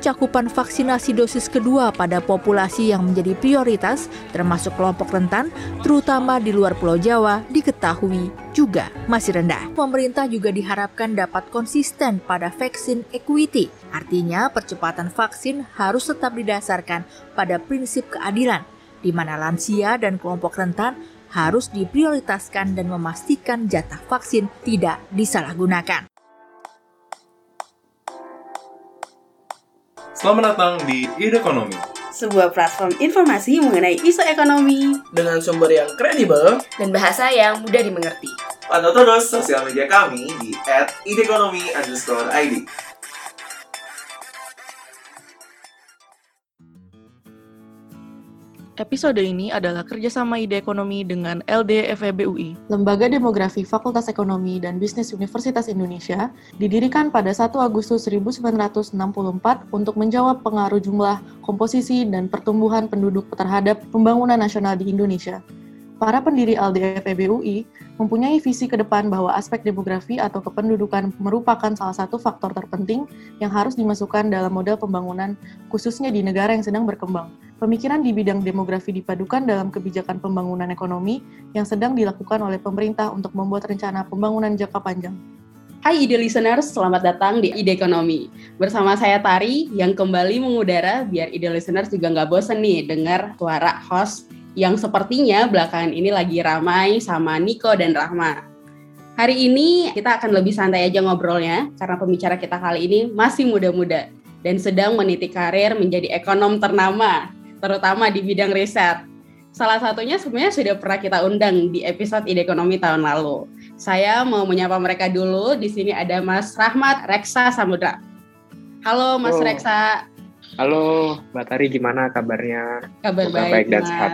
cakupan vaksinasi dosis kedua pada populasi yang menjadi prioritas, termasuk kelompok rentan, terutama di luar Pulau Jawa, diketahui juga masih rendah. Pemerintah juga diharapkan dapat konsisten pada vaksin equity, artinya percepatan vaksin harus tetap didasarkan pada prinsip keadilan, di mana lansia dan kelompok rentan harus diprioritaskan dan memastikan jatah vaksin tidak disalahgunakan. Selamat datang di Ide Ekonomi. Sebuah platform informasi mengenai isu ekonomi dengan sumber yang kredibel dan bahasa yang mudah dimengerti. Pantau terus sosial media kami di @idekonomi_id. Episode ini adalah kerjasama ide ekonomi dengan LDFEBUI. Lembaga Demografi Fakultas Ekonomi dan Bisnis Universitas Indonesia didirikan pada 1 Agustus 1964 untuk menjawab pengaruh jumlah, komposisi, dan pertumbuhan penduduk terhadap pembangunan nasional di Indonesia. Para pendiri LDFEBUI mempunyai visi ke depan bahwa aspek demografi atau kependudukan merupakan salah satu faktor terpenting yang harus dimasukkan dalam model pembangunan, khususnya di negara yang sedang berkembang. Pemikiran di bidang demografi dipadukan dalam kebijakan pembangunan ekonomi yang sedang dilakukan oleh pemerintah untuk membuat rencana pembangunan jangka panjang. Hai ide listeners, selamat datang di Ide Ekonomi. Bersama saya Tari yang kembali mengudara biar ide listeners juga nggak bosen nih dengar suara host yang sepertinya belakangan ini lagi ramai sama Niko dan Rahma. Hari ini kita akan lebih santai aja ngobrolnya karena pembicara kita kali ini masih muda-muda dan sedang meniti karir menjadi ekonom ternama, terutama di bidang riset. Salah satunya sebenarnya sudah pernah kita undang di episode Ide Ekonomi tahun lalu. Saya mau menyapa mereka dulu. Di sini ada Mas Rahmat Reksa Samudra. Halo Mas oh. Reksa. Halo, Mbak Tari gimana kabarnya? Kabar baik, baik dan sehat.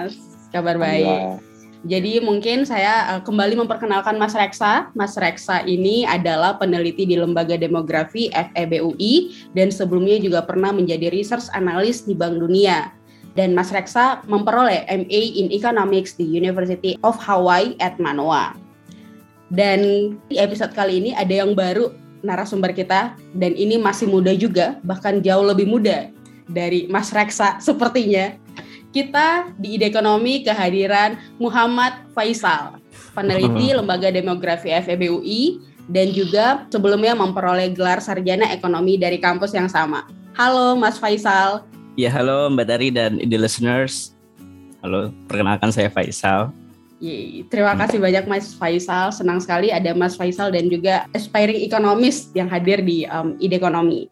Kabar baik. Jadi mungkin saya uh, kembali memperkenalkan Mas Reksa. Mas Reksa ini adalah peneliti di Lembaga Demografi FEBUI dan sebelumnya juga pernah menjadi research analyst di Bank Dunia. Dan Mas Reksa memperoleh MA in Economics di University of Hawaii at Manoa. Dan di episode kali ini ada yang baru narasumber kita dan ini masih muda juga, bahkan jauh lebih muda dari Mas Reksa sepertinya kita di Ide Ekonomi kehadiran Muhammad Faisal, peneliti Lembaga Demografi FEBUI dan juga sebelumnya memperoleh gelar sarjana ekonomi dari kampus yang sama. Halo Mas Faisal. Ya halo Mbak Dari dan Ide Listeners. Halo, perkenalkan saya Faisal. Yeay, terima kasih banyak Mas Faisal. Senang sekali ada Mas Faisal dan juga aspiring economist yang hadir di um, Ide Ekonomi.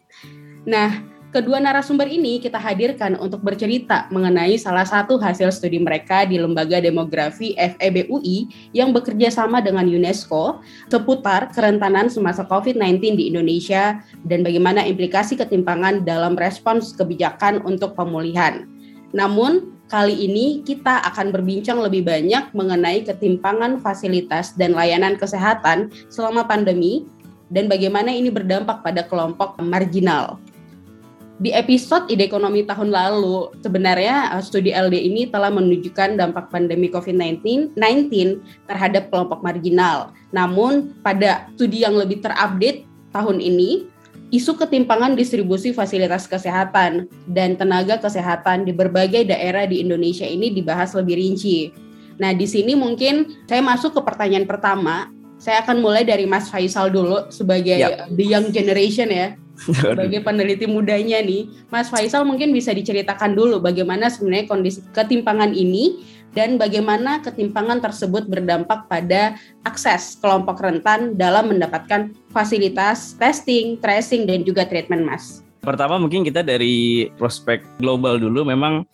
Nah, Kedua narasumber ini kita hadirkan untuk bercerita mengenai salah satu hasil studi mereka di Lembaga Demografi FEBUI yang bekerja sama dengan UNESCO seputar kerentanan semasa COVID-19 di Indonesia dan bagaimana implikasi ketimpangan dalam respons kebijakan untuk pemulihan. Namun, kali ini kita akan berbincang lebih banyak mengenai ketimpangan fasilitas dan layanan kesehatan selama pandemi dan bagaimana ini berdampak pada kelompok marginal di episode Ide Ekonomi tahun lalu, sebenarnya uh, studi LD ini telah menunjukkan dampak pandemi COVID-19 terhadap kelompok marginal. Namun, pada studi yang lebih terupdate tahun ini, isu ketimpangan distribusi fasilitas kesehatan dan tenaga kesehatan di berbagai daerah di Indonesia ini dibahas lebih rinci. Nah, di sini mungkin saya masuk ke pertanyaan pertama. Saya akan mulai dari Mas Faisal dulu sebagai yep. the young generation ya sebagai peneliti mudanya nih, Mas Faisal mungkin bisa diceritakan dulu bagaimana sebenarnya kondisi ketimpangan ini dan bagaimana ketimpangan tersebut berdampak pada akses kelompok rentan dalam mendapatkan fasilitas testing, tracing, dan juga treatment, Mas. Pertama mungkin kita dari prospek global dulu memang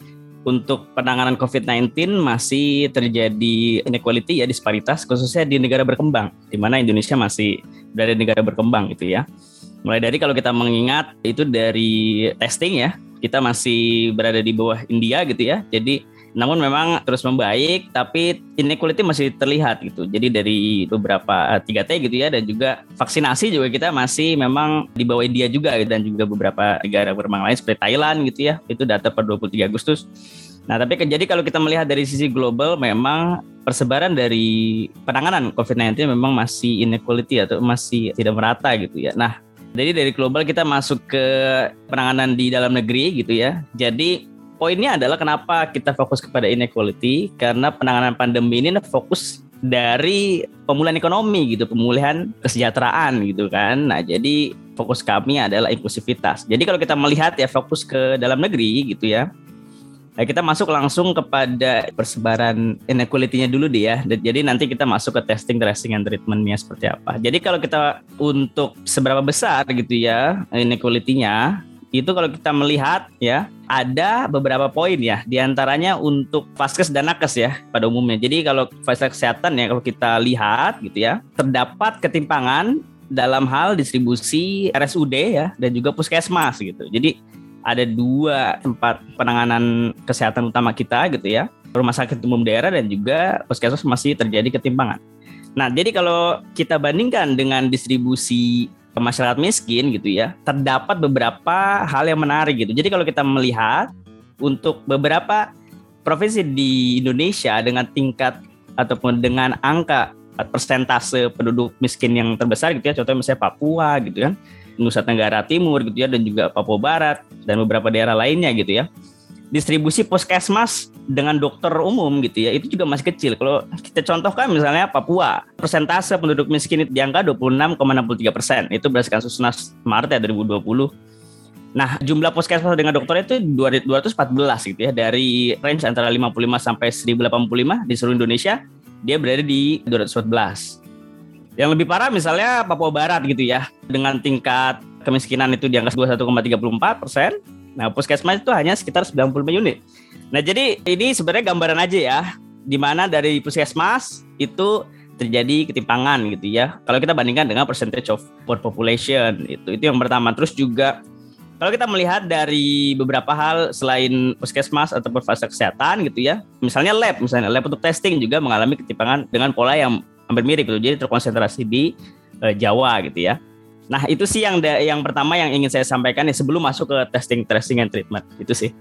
untuk penanganan COVID-19 masih terjadi inequality ya disparitas khususnya di negara berkembang di mana Indonesia masih berada di negara berkembang gitu ya. Mulai dari kalau kita mengingat itu dari testing ya, kita masih berada di bawah India gitu ya. Jadi namun memang terus membaik tapi inequality masih terlihat gitu. Jadi dari beberapa 3T eh, gitu ya dan juga vaksinasi juga kita masih memang di bawah India juga gitu, dan juga beberapa negara berkembang lain seperti Thailand gitu ya. Itu data per 23 Agustus. Nah, tapi jadi kalau kita melihat dari sisi global memang persebaran dari penanganan COVID-19 memang masih inequality atau masih tidak merata gitu ya. Nah, Jadi dari global kita masuk ke penanganan di dalam negeri gitu ya. Jadi poinnya adalah kenapa kita fokus kepada inequality karena penanganan pandemi ini fokus dari pemulihan ekonomi gitu, pemulihan kesejahteraan gitu kan. Nah, jadi fokus kami adalah inklusivitas. Jadi kalau kita melihat ya fokus ke dalam negeri gitu ya. Nah, kita masuk langsung kepada persebaran inequality-nya dulu deh ya. Jadi nanti kita masuk ke testing, tracing, and treatment-nya seperti apa. Jadi kalau kita untuk seberapa besar gitu ya inequality-nya, itu kalau kita melihat ya ada beberapa poin ya di antaranya untuk vaskes dan nakes ya pada umumnya jadi kalau fasilitas kesehatan ya kalau kita lihat gitu ya terdapat ketimpangan dalam hal distribusi RSUD ya dan juga puskesmas gitu jadi ada dua tempat penanganan kesehatan utama kita gitu ya, rumah sakit umum daerah dan juga puskesmas masih terjadi ketimpangan. Nah, jadi kalau kita bandingkan dengan distribusi masyarakat miskin gitu ya, terdapat beberapa hal yang menarik gitu. Jadi kalau kita melihat untuk beberapa provinsi di Indonesia dengan tingkat ataupun dengan angka persentase penduduk miskin yang terbesar gitu ya, contohnya misalnya Papua gitu kan, Nusa Tenggara Timur gitu ya dan juga Papua Barat dan beberapa daerah lainnya gitu ya. Distribusi puskesmas dengan dokter umum gitu ya itu juga masih kecil. Kalau kita contohkan misalnya Papua, persentase penduduk miskin di angka 26,63 persen. Itu berdasarkan Susnas Maret ya 2020. Nah, jumlah puskesmas dengan dokter itu 214 gitu ya dari range antara 55 sampai 1085 di seluruh Indonesia, dia berada di 214. Yang lebih parah misalnya Papua Barat gitu ya, dengan tingkat kemiskinan itu di angka 21,34 persen. Nah, puskesmas itu hanya sekitar 95 unit. Nah, jadi ini sebenarnya gambaran aja ya, di mana dari puskesmas itu terjadi ketimpangan gitu ya. Kalau kita bandingkan dengan percentage of poor population itu itu yang pertama. Terus juga kalau kita melihat dari beberapa hal selain puskesmas atau fasilitas kesehatan gitu ya, misalnya lab, misalnya lab untuk testing juga mengalami ketimpangan dengan pola yang hampir mirip gitu. Jadi terkonsentrasi di uh, Jawa gitu ya. Nah, itu sih yang yang pertama yang ingin saya sampaikan ya sebelum masuk ke testing, tracing and treatment. Itu sih.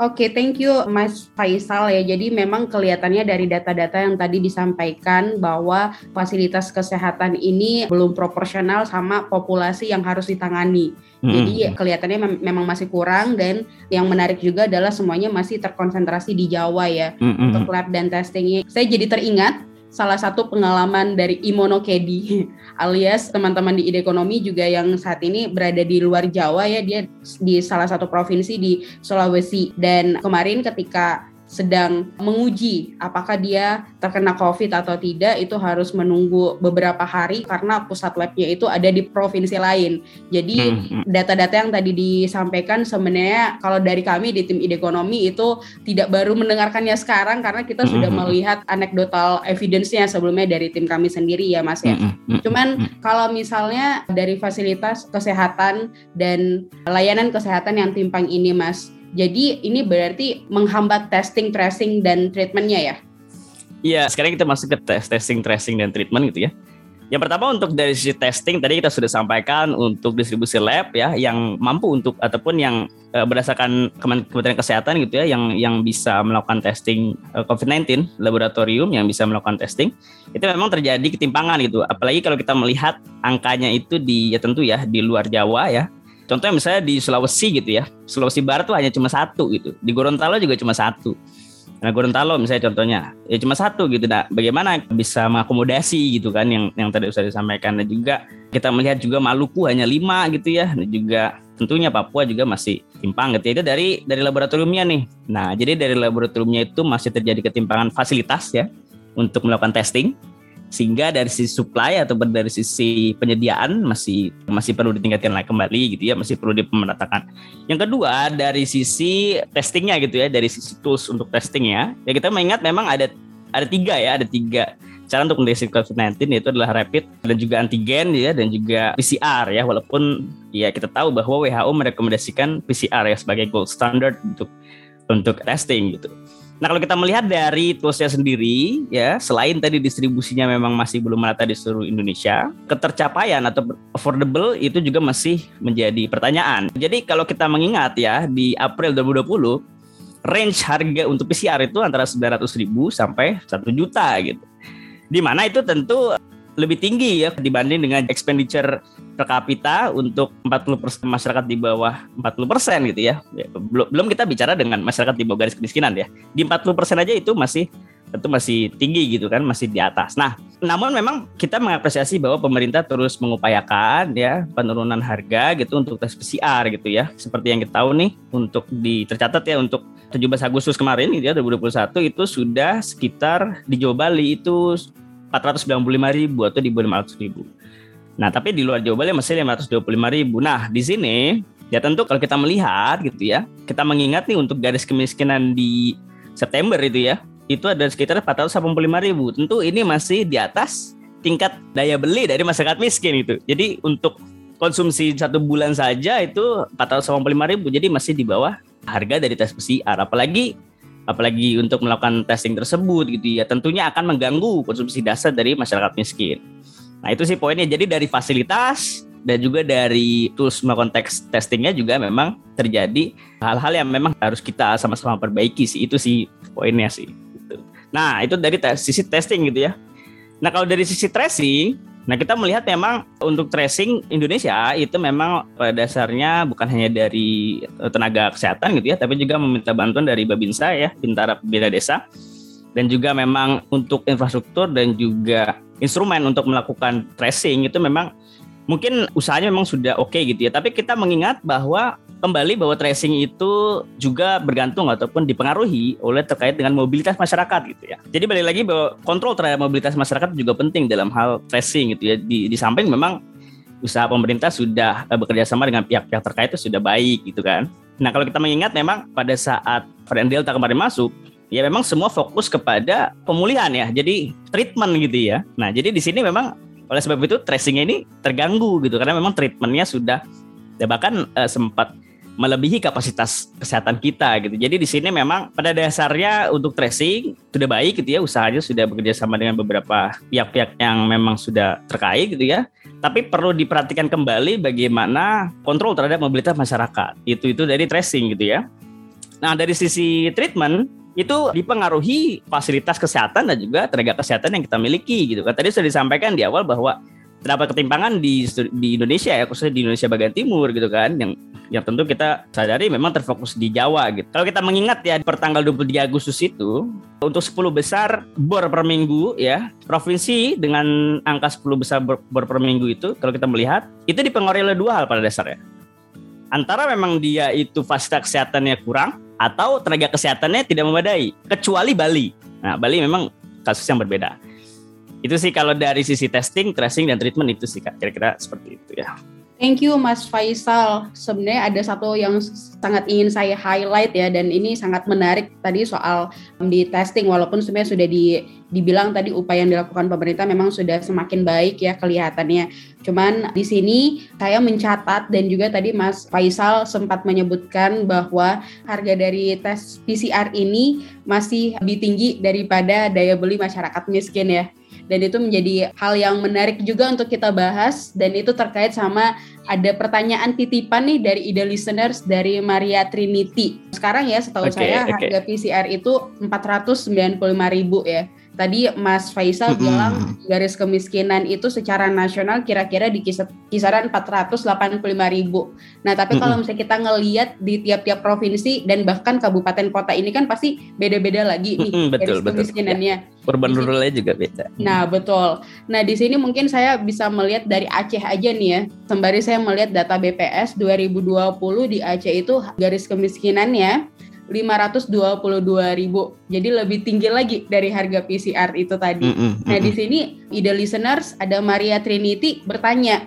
Oke, okay, thank you Mas Faisal ya. Jadi memang kelihatannya dari data-data yang tadi disampaikan bahwa fasilitas kesehatan ini belum proporsional sama populasi yang harus ditangani. Hmm. Jadi kelihatannya mem memang masih kurang dan yang menarik juga adalah semuanya masih terkonsentrasi di Jawa ya hmm. untuk lab dan testingnya. Saya jadi teringat salah satu pengalaman dari Imono Kedi alias teman-teman di ide ekonomi juga yang saat ini berada di luar Jawa ya dia di salah satu provinsi di Sulawesi. Dan kemarin ketika sedang menguji apakah dia terkena COVID atau tidak itu harus menunggu beberapa hari karena pusat labnya itu ada di provinsi lain. Jadi hmm, hmm. data-data yang tadi disampaikan sebenarnya kalau dari kami di tim ide ekonomi itu tidak baru mendengarkannya sekarang karena kita hmm, sudah melihat anekdotal evidence-nya sebelumnya dari tim kami sendiri ya Mas ya. Cuman kalau misalnya dari fasilitas kesehatan dan layanan kesehatan yang timpang ini Mas jadi ini berarti menghambat testing, tracing, dan treatmentnya ya? Iya, sekarang kita masuk ke tes, testing, tracing, dan treatment gitu ya. Yang pertama untuk dari sisi testing tadi kita sudah sampaikan untuk distribusi lab ya yang mampu untuk ataupun yang uh, berdasarkan Kementerian Kesehatan gitu ya yang yang bisa melakukan testing uh, eh, COVID-19 laboratorium yang bisa melakukan testing itu memang terjadi ketimpangan gitu apalagi kalau kita melihat angkanya itu di ya tentu ya di luar Jawa ya Contohnya misalnya di Sulawesi gitu ya, Sulawesi Barat tuh hanya cuma satu gitu. Di Gorontalo juga cuma satu. Nah Gorontalo misalnya contohnya ya cuma satu gitu. Nah bagaimana bisa mengakomodasi gitu kan yang yang tadi sudah disampaikan dan juga kita melihat juga Maluku hanya lima gitu ya. Dan juga tentunya Papua juga masih timpang gitu. Ya. Itu dari dari laboratoriumnya nih. Nah jadi dari laboratoriumnya itu masih terjadi ketimpangan fasilitas ya untuk melakukan testing sehingga dari sisi supply atau dari sisi penyediaan masih masih perlu ditingkatkan lagi kembali gitu ya. Masih perlu dipemeratakan. Yang kedua dari sisi testingnya gitu ya. Dari sisi tools untuk testingnya ya. Kita mengingat memang ada ada tiga ya. Ada tiga cara untuk mendeteksi COVID-19 yaitu adalah rapid dan juga antigen ya dan juga PCR ya. Walaupun ya kita tahu bahwa WHO merekomendasikan PCR ya sebagai gold standard untuk untuk testing gitu. Nah kalau kita melihat dari toolsnya sendiri ya selain tadi distribusinya memang masih belum merata di seluruh Indonesia, ketercapaian atau affordable itu juga masih menjadi pertanyaan. Jadi kalau kita mengingat ya di April 2020 range harga untuk PCR itu antara 900 ribu sampai 1 juta gitu. Di mana itu tentu lebih tinggi ya dibanding dengan expenditure per kapita untuk 40% masyarakat di bawah 40% gitu ya. ya. Belum kita bicara dengan masyarakat di bawah garis kemiskinan ya. Di 40% aja itu masih tentu masih tinggi gitu kan, masih di atas. Nah, namun memang kita mengapresiasi bahwa pemerintah terus mengupayakan ya penurunan harga gitu untuk tes PCR gitu ya. Seperti yang kita tahu nih untuk di tercatat ya untuk 17 Agustus kemarin gitu ya 2021 itu sudah sekitar di Jawa Bali itu 495 ribu atau di bawah 500 ribu. Nah, tapi di luar Jawa Bali masih 525 ribu. Nah, di sini ya tentu kalau kita melihat gitu ya, kita mengingat nih untuk garis kemiskinan di September itu ya, itu ada sekitar 485 ribu. Tentu ini masih di atas tingkat daya beli dari masyarakat miskin itu. Jadi untuk konsumsi satu bulan saja itu 485 ribu, jadi masih di bawah harga dari tes PCR. Apalagi apalagi untuk melakukan testing tersebut gitu ya tentunya akan mengganggu konsumsi dasar dari masyarakat miskin. Nah itu sih poinnya. Jadi dari fasilitas dan juga dari tools melakukan teks testingnya juga memang terjadi hal-hal yang memang harus kita sama-sama perbaiki sih. Itu sih poinnya sih. Gitu. Nah itu dari sisi testing gitu ya. Nah kalau dari sisi tracing, nah kita melihat memang untuk tracing Indonesia itu memang pada dasarnya bukan hanya dari eh, tenaga kesehatan gitu ya, tapi juga meminta bantuan dari Babinsa ya, Bintara Bina Desa, dan juga memang untuk infrastruktur dan juga instrumen untuk melakukan tracing itu memang mungkin usahanya memang sudah oke okay gitu ya. Tapi kita mengingat bahwa kembali bahwa tracing itu juga bergantung ataupun dipengaruhi oleh terkait dengan mobilitas masyarakat gitu ya. Jadi balik lagi bahwa kontrol terhadap mobilitas masyarakat juga penting dalam hal tracing gitu ya. Di, di samping memang usaha pemerintah sudah bekerja sama dengan pihak-pihak terkait itu sudah baik gitu kan. Nah kalau kita mengingat memang pada saat varian Delta kemarin masuk, ya memang semua fokus kepada pemulihan ya. Jadi treatment gitu ya. Nah jadi di sini memang oleh sebab itu tracingnya ini terganggu gitu karena memang treatmentnya sudah ya bahkan uh, sempat melebihi kapasitas kesehatan kita gitu. Jadi di sini memang pada dasarnya untuk tracing sudah baik gitu ya, usahanya sudah bekerja sama dengan beberapa pihak-pihak yang memang sudah terkait gitu ya. Tapi perlu diperhatikan kembali bagaimana kontrol terhadap mobilitas masyarakat. Itu itu dari tracing gitu ya. Nah, dari sisi treatment itu dipengaruhi fasilitas kesehatan dan juga tenaga kesehatan yang kita miliki gitu kan. Tadi sudah disampaikan di awal bahwa terdapat ketimpangan di di Indonesia ya khususnya di Indonesia bagian timur gitu kan yang yang tentu kita sadari memang terfokus di Jawa gitu. Kalau kita mengingat ya per tanggal 23 Agustus itu untuk 10 besar bor per minggu ya provinsi dengan angka 10 besar bor, per minggu itu kalau kita melihat itu dipengaruhi oleh dua hal pada dasarnya. Antara memang dia itu fasilitas kesehatannya kurang atau tenaga kesehatannya tidak memadai kecuali Bali. Nah, Bali memang kasus yang berbeda. Itu sih kalau dari sisi testing, tracing dan treatment itu sih Kak. Kira-kira seperti itu ya. Thank you Mas Faisal. Sebenarnya ada satu yang sangat ingin saya highlight ya dan ini sangat menarik tadi soal um, di testing walaupun sebenarnya sudah di, dibilang tadi upaya yang dilakukan pemerintah memang sudah semakin baik ya kelihatannya. Cuman di sini saya mencatat dan juga tadi Mas Faisal sempat menyebutkan bahwa harga dari tes PCR ini masih lebih tinggi daripada daya beli masyarakat miskin ya dan itu menjadi hal yang menarik juga untuk kita bahas dan itu terkait sama ada pertanyaan titipan nih dari ide listeners dari Maria Trinity. Sekarang ya setahu okay, saya okay. harga PCR itu 495.000 ya. Tadi Mas Faisal hmm. bilang garis kemiskinan itu secara nasional kira-kira di kisaran 485 ribu. Nah tapi hmm. kalau misalnya kita ngeliat di tiap-tiap provinsi dan bahkan kabupaten kota ini kan pasti beda-beda lagi nih hmm, betul, garis kemiskinannya. Ya. Urban ruralnya juga beda. Nah betul. Nah di sini mungkin saya bisa melihat dari Aceh aja nih ya. Sembari saya melihat data BPS 2020 di Aceh itu garis kemiskinannya 522 ribu. Jadi lebih tinggi lagi dari harga PCR itu tadi. Mm -hmm. Nah di sini ide listeners ada Maria Trinity bertanya,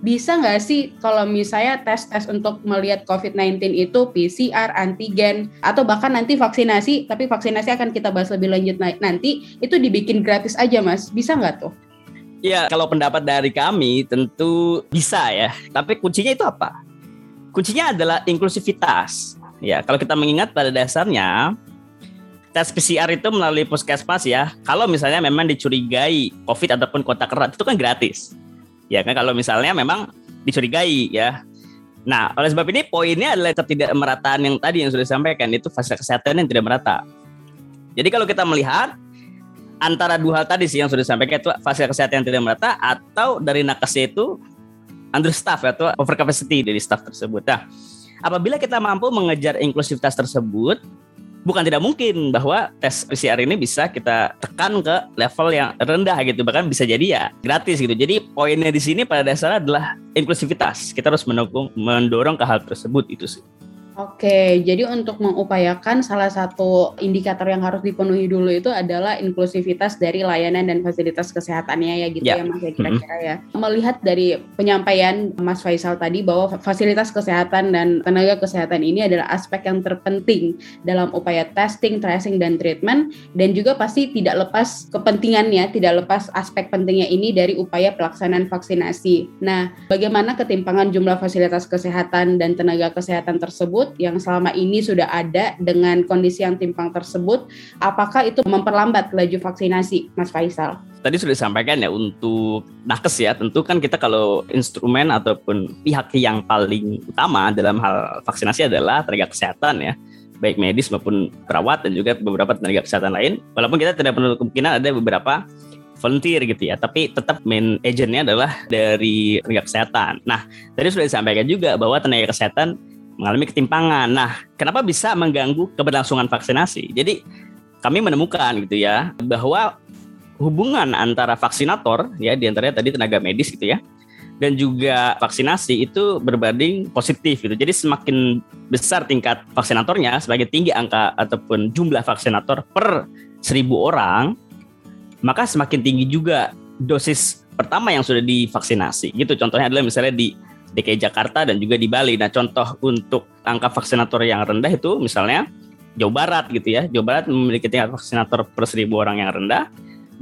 bisa nggak sih kalau misalnya tes-tes untuk melihat COVID-19 itu PCR, antigen, atau bahkan nanti vaksinasi, tapi vaksinasi akan kita bahas lebih lanjut nanti, itu dibikin gratis aja mas, bisa nggak tuh? Ya, kalau pendapat dari kami tentu bisa ya, tapi kuncinya itu apa? Kuncinya adalah inklusivitas Ya, kalau kita mengingat pada dasarnya tes PCR itu melalui puskesmas ya. Kalau misalnya memang dicurigai COVID ataupun kontak erat itu kan gratis. Ya kan kalau misalnya memang dicurigai ya. Nah, oleh sebab ini poinnya adalah merataan yang tadi yang sudah disampaikan itu fasilitas kesehatan yang tidak merata. Jadi kalau kita melihat antara dua hal tadi sih yang sudah disampaikan itu fasilitas kesehatan yang tidak merata atau dari nakesnya itu understaff atau overcapacity dari staff tersebut. Nah, apabila kita mampu mengejar inklusivitas tersebut, bukan tidak mungkin bahwa tes PCR ini bisa kita tekan ke level yang rendah gitu. Bahkan bisa jadi ya gratis gitu. Jadi poinnya di sini pada dasarnya adalah inklusivitas. Kita harus mendukung mendorong ke hal tersebut itu sih Oke, jadi untuk mengupayakan salah satu indikator yang harus dipenuhi dulu itu adalah inklusivitas dari layanan dan fasilitas kesehatannya ya gitu ya, ya Mas ya kira-kira ya. Melihat dari penyampaian Mas Faisal tadi bahwa fasilitas kesehatan dan tenaga kesehatan ini adalah aspek yang terpenting dalam upaya testing, tracing dan treatment dan juga pasti tidak lepas kepentingannya, tidak lepas aspek pentingnya ini dari upaya pelaksanaan vaksinasi. Nah, bagaimana ketimpangan jumlah fasilitas kesehatan dan tenaga kesehatan tersebut yang selama ini sudah ada dengan kondisi yang timpang tersebut, apakah itu memperlambat laju vaksinasi, Mas Faisal? Tadi sudah disampaikan ya untuk nakes ya, tentu kan kita kalau instrumen ataupun pihak yang paling utama dalam hal vaksinasi adalah tenaga kesehatan ya baik medis maupun perawat dan juga beberapa tenaga kesehatan lain. Walaupun kita tidak perlu kemungkinan ada beberapa volunteer gitu ya, tapi tetap main agentnya adalah dari tenaga kesehatan. Nah, tadi sudah disampaikan juga bahwa tenaga kesehatan mengalami ketimpangan. Nah, kenapa bisa mengganggu keberlangsungan vaksinasi? Jadi kami menemukan gitu ya bahwa hubungan antara vaksinator ya di antaranya tadi tenaga medis gitu ya dan juga vaksinasi itu berbanding positif gitu. Jadi semakin besar tingkat vaksinatornya, semakin tinggi angka ataupun jumlah vaksinator per seribu orang, maka semakin tinggi juga dosis pertama yang sudah divaksinasi. Gitu contohnya adalah misalnya di DKI Jakarta dan juga di Bali. Nah, contoh untuk angka vaksinator yang rendah itu misalnya Jawa Barat gitu ya. Jawa Barat memiliki tingkat vaksinator per seribu orang yang rendah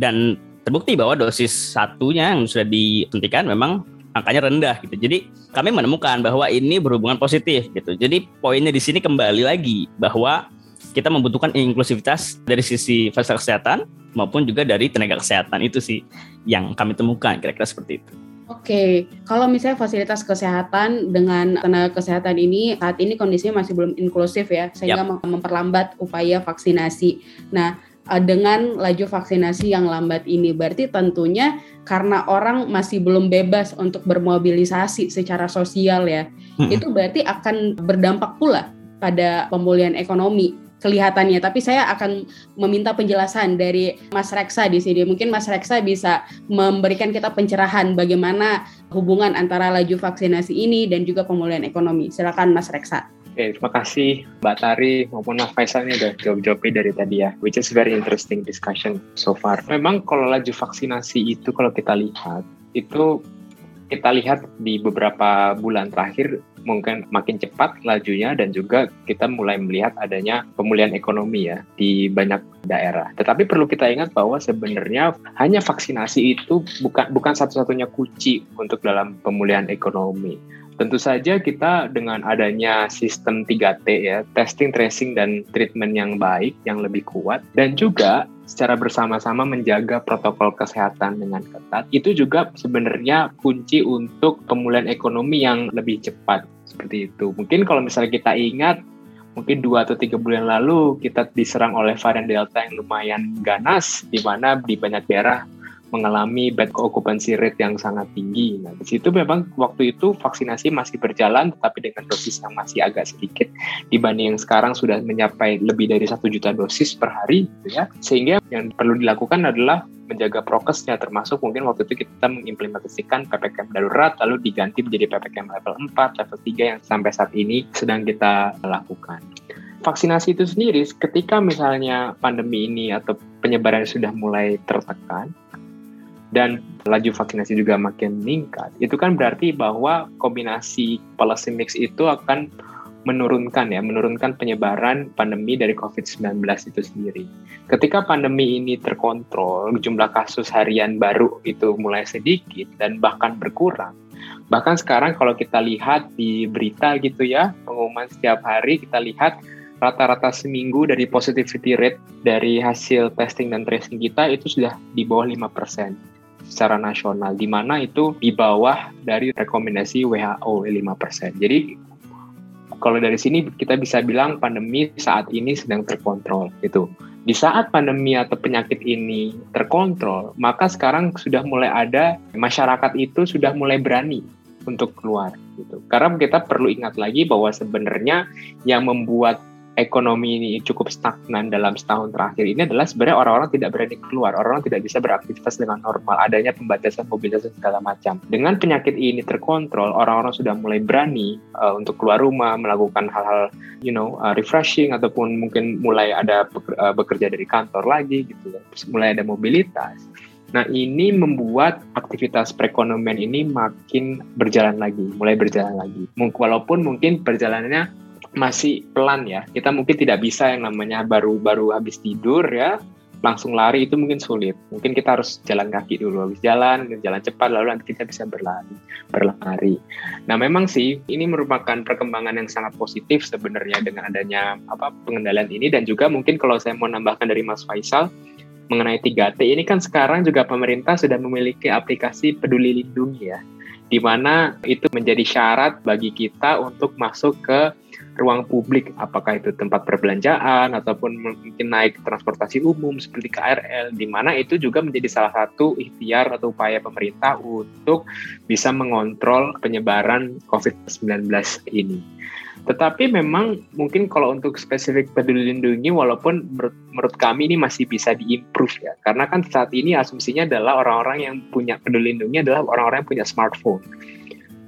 dan terbukti bahwa dosis satunya yang sudah disuntikan memang angkanya rendah gitu. Jadi kami menemukan bahwa ini berhubungan positif gitu. Jadi poinnya di sini kembali lagi bahwa kita membutuhkan inklusivitas dari sisi fasilitas kesehatan maupun juga dari tenaga kesehatan itu sih yang kami temukan kira-kira seperti itu. Oke, kalau misalnya fasilitas kesehatan dengan tenaga kesehatan ini saat ini kondisinya masih belum inklusif ya, sehingga yep. memperlambat upaya vaksinasi. Nah, eh, dengan laju vaksinasi yang lambat ini berarti tentunya karena orang masih belum bebas untuk bermobilisasi secara sosial ya, hmm. itu berarti akan berdampak pula pada pemulihan ekonomi kelihatannya. Tapi saya akan meminta penjelasan dari Mas Reksa di sini. Mungkin Mas Reksa bisa memberikan kita pencerahan bagaimana hubungan antara laju vaksinasi ini dan juga pemulihan ekonomi. Silakan Mas Reksa. Oke, terima kasih Mbak Tari maupun Mas Faisal ini udah jawab-jawabnya dari tadi ya, which is very interesting discussion so far. Memang kalau laju vaksinasi itu kalau kita lihat, itu kita lihat di beberapa bulan terakhir mungkin makin cepat lajunya dan juga kita mulai melihat adanya pemulihan ekonomi ya di banyak daerah. Tetapi perlu kita ingat bahwa sebenarnya hanya vaksinasi itu bukan bukan satu-satunya kunci untuk dalam pemulihan ekonomi. Tentu saja kita dengan adanya sistem 3T ya, testing, tracing, dan treatment yang baik, yang lebih kuat, dan juga secara bersama-sama menjaga protokol kesehatan dengan ketat, itu juga sebenarnya kunci untuk pemulihan ekonomi yang lebih cepat seperti itu. Mungkin kalau misalnya kita ingat mungkin dua atau tiga bulan lalu kita diserang oleh varian Delta yang lumayan ganas, di mana di banyak daerah mengalami bed occupancy rate yang sangat tinggi. Nah, di situ memang waktu itu vaksinasi masih berjalan, tetapi dengan dosis yang masih agak sedikit dibanding yang sekarang sudah mencapai lebih dari satu juta dosis per hari, gitu ya. Sehingga yang perlu dilakukan adalah menjaga prokesnya termasuk mungkin waktu itu kita mengimplementasikan PPKM darurat lalu diganti menjadi PPKM level 4, level 3 yang sampai saat ini sedang kita lakukan. Vaksinasi itu sendiri ketika misalnya pandemi ini atau penyebaran sudah mulai tertekan dan laju vaksinasi juga makin meningkat, itu kan berarti bahwa kombinasi policy mix itu akan menurunkan ya, menurunkan penyebaran pandemi dari COVID-19 itu sendiri. Ketika pandemi ini terkontrol, jumlah kasus harian baru itu mulai sedikit dan bahkan berkurang. Bahkan sekarang kalau kita lihat di berita gitu ya, pengumuman setiap hari kita lihat rata-rata seminggu dari positivity rate dari hasil testing dan tracing kita itu sudah di bawah 5% secara nasional, di mana itu di bawah dari rekomendasi WHO 5%. Jadi kalau dari sini kita bisa bilang pandemi saat ini sedang terkontrol itu. Di saat pandemi atau penyakit ini terkontrol, maka sekarang sudah mulai ada masyarakat itu sudah mulai berani untuk keluar gitu. Karena kita perlu ingat lagi bahwa sebenarnya yang membuat ekonomi ini cukup stagnan dalam setahun terakhir ini adalah sebenarnya orang-orang tidak berani keluar, orang-orang tidak bisa beraktivitas dengan normal, adanya pembatasan mobilitas segala macam. Dengan penyakit ini terkontrol, orang-orang sudah mulai berani uh, untuk keluar rumah, melakukan hal-hal, you know, uh, refreshing ataupun mungkin mulai ada uh, bekerja dari kantor lagi gitu, ya. mulai ada mobilitas. Nah, ini membuat aktivitas perekonomian ini makin berjalan lagi, mulai berjalan lagi. Walaupun mungkin perjalanannya masih pelan ya. Kita mungkin tidak bisa yang namanya baru-baru habis tidur ya langsung lari itu mungkin sulit. Mungkin kita harus jalan kaki dulu, habis jalan, jalan cepat, lalu nanti kita bisa berlari, berlari. Nah, memang sih ini merupakan perkembangan yang sangat positif sebenarnya dengan adanya apa pengendalian ini dan juga mungkin kalau saya mau nambahkan dari Mas Faisal mengenai 3T ini kan sekarang juga pemerintah sudah memiliki aplikasi Peduli Lindungi ya, di mana itu menjadi syarat bagi kita untuk masuk ke ruang publik, apakah itu tempat perbelanjaan ataupun mungkin naik transportasi umum seperti KRL, di mana itu juga menjadi salah satu ikhtiar atau upaya pemerintah untuk bisa mengontrol penyebaran COVID-19 ini. Tetapi memang mungkin kalau untuk spesifik peduli lindungi walaupun menurut, kami ini masih bisa diimprove ya. Karena kan saat ini asumsinya adalah orang-orang yang punya peduli lindungi adalah orang-orang yang punya smartphone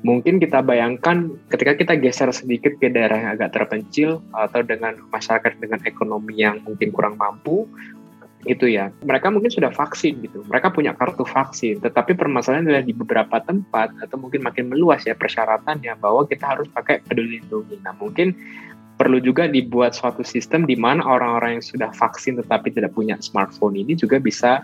mungkin kita bayangkan ketika kita geser sedikit ke daerah yang agak terpencil atau dengan masyarakat dengan ekonomi yang mungkin kurang mampu itu ya. Mereka mungkin sudah vaksin gitu. Mereka punya kartu vaksin tetapi permasalahan adalah di beberapa tempat atau mungkin makin meluas ya persyaratannya bahwa kita harus pakai peduli lindungi. Nah mungkin perlu juga dibuat suatu sistem di mana orang-orang yang sudah vaksin tetapi tidak punya smartphone ini juga bisa